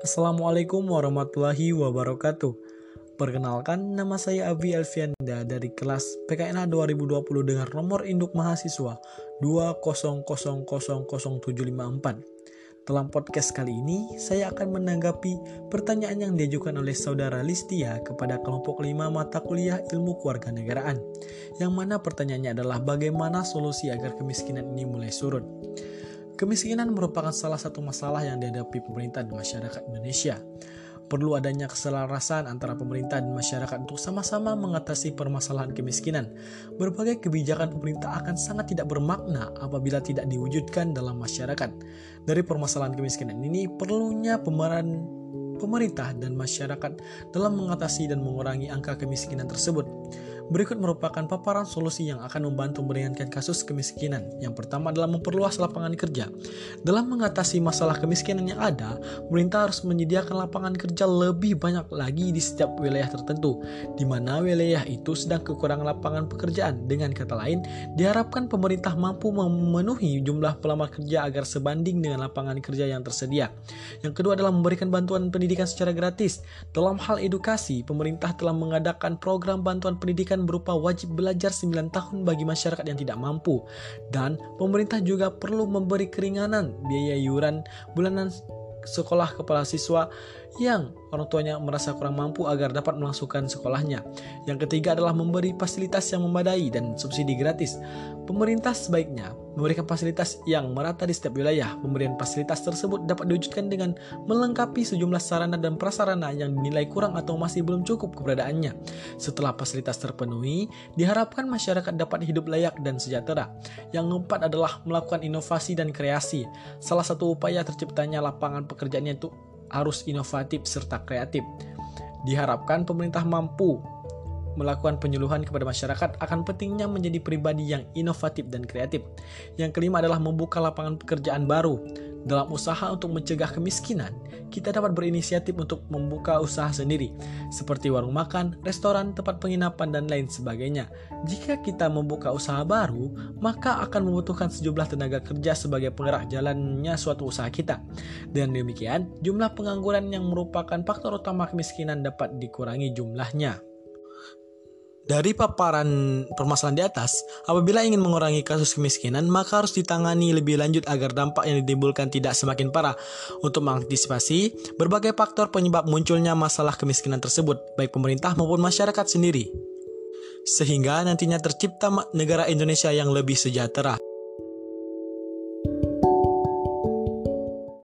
Assalamualaikum warahmatullahi wabarakatuh. Perkenalkan, nama saya Abi Elvianda dari kelas PKNA 2020 dengan nomor induk mahasiswa 2000754. Dalam podcast kali ini, saya akan menanggapi pertanyaan yang diajukan oleh saudara Listia kepada kelompok 5 mata kuliah ilmu kewarganegaraan. Yang mana pertanyaannya adalah bagaimana solusi agar kemiskinan ini mulai surut. Kemiskinan merupakan salah satu masalah yang dihadapi pemerintah dan masyarakat Indonesia. Perlu adanya keselarasan antara pemerintah dan masyarakat untuk sama-sama mengatasi permasalahan kemiskinan. Berbagai kebijakan pemerintah akan sangat tidak bermakna apabila tidak diwujudkan dalam masyarakat. Dari permasalahan kemiskinan ini perlunya pemeran pemerintah dan masyarakat dalam mengatasi dan mengurangi angka kemiskinan tersebut. Berikut merupakan paparan solusi yang akan membantu meringankan kasus kemiskinan. Yang pertama adalah memperluas lapangan kerja. Dalam mengatasi masalah kemiskinan yang ada, pemerintah harus menyediakan lapangan kerja lebih banyak lagi di setiap wilayah tertentu, di mana wilayah itu sedang kekurangan lapangan pekerjaan. Dengan kata lain, diharapkan pemerintah mampu memenuhi jumlah pelamar kerja agar sebanding dengan lapangan kerja yang tersedia. Yang kedua adalah memberikan bantuan pendidikan secara gratis. Dalam hal edukasi, pemerintah telah mengadakan program bantuan pendidikan berupa wajib belajar 9 tahun bagi masyarakat yang tidak mampu. Dan pemerintah juga perlu memberi keringanan biaya iuran bulanan sekolah kepala siswa yang orang tuanya merasa kurang mampu agar dapat melangsungkan sekolahnya. Yang ketiga adalah memberi fasilitas yang memadai dan subsidi gratis. Pemerintah sebaiknya memberikan fasilitas yang merata di setiap wilayah. Pemberian fasilitas tersebut dapat diwujudkan dengan melengkapi sejumlah sarana dan prasarana yang dinilai kurang atau masih belum cukup keberadaannya. Setelah fasilitas terpenuhi, diharapkan masyarakat dapat hidup layak dan sejahtera. Yang keempat adalah melakukan inovasi dan kreasi. Salah satu upaya terciptanya lapangan pekerjaan itu harus inovatif serta kreatif. Diharapkan pemerintah mampu melakukan penyuluhan kepada masyarakat akan pentingnya menjadi pribadi yang inovatif dan kreatif. Yang kelima adalah membuka lapangan pekerjaan baru. Dalam usaha untuk mencegah kemiskinan, kita dapat berinisiatif untuk membuka usaha sendiri, seperti warung makan, restoran, tempat penginapan, dan lain sebagainya. Jika kita membuka usaha baru, maka akan membutuhkan sejumlah tenaga kerja sebagai penggerak jalannya suatu usaha kita. Dan demikian, jumlah pengangguran yang merupakan faktor utama kemiskinan dapat dikurangi jumlahnya. Dari paparan permasalahan di atas, apabila ingin mengurangi kasus kemiskinan, maka harus ditangani lebih lanjut agar dampak yang ditimbulkan tidak semakin parah. Untuk mengantisipasi berbagai faktor penyebab munculnya masalah kemiskinan tersebut, baik pemerintah maupun masyarakat sendiri. Sehingga nantinya tercipta negara Indonesia yang lebih sejahtera.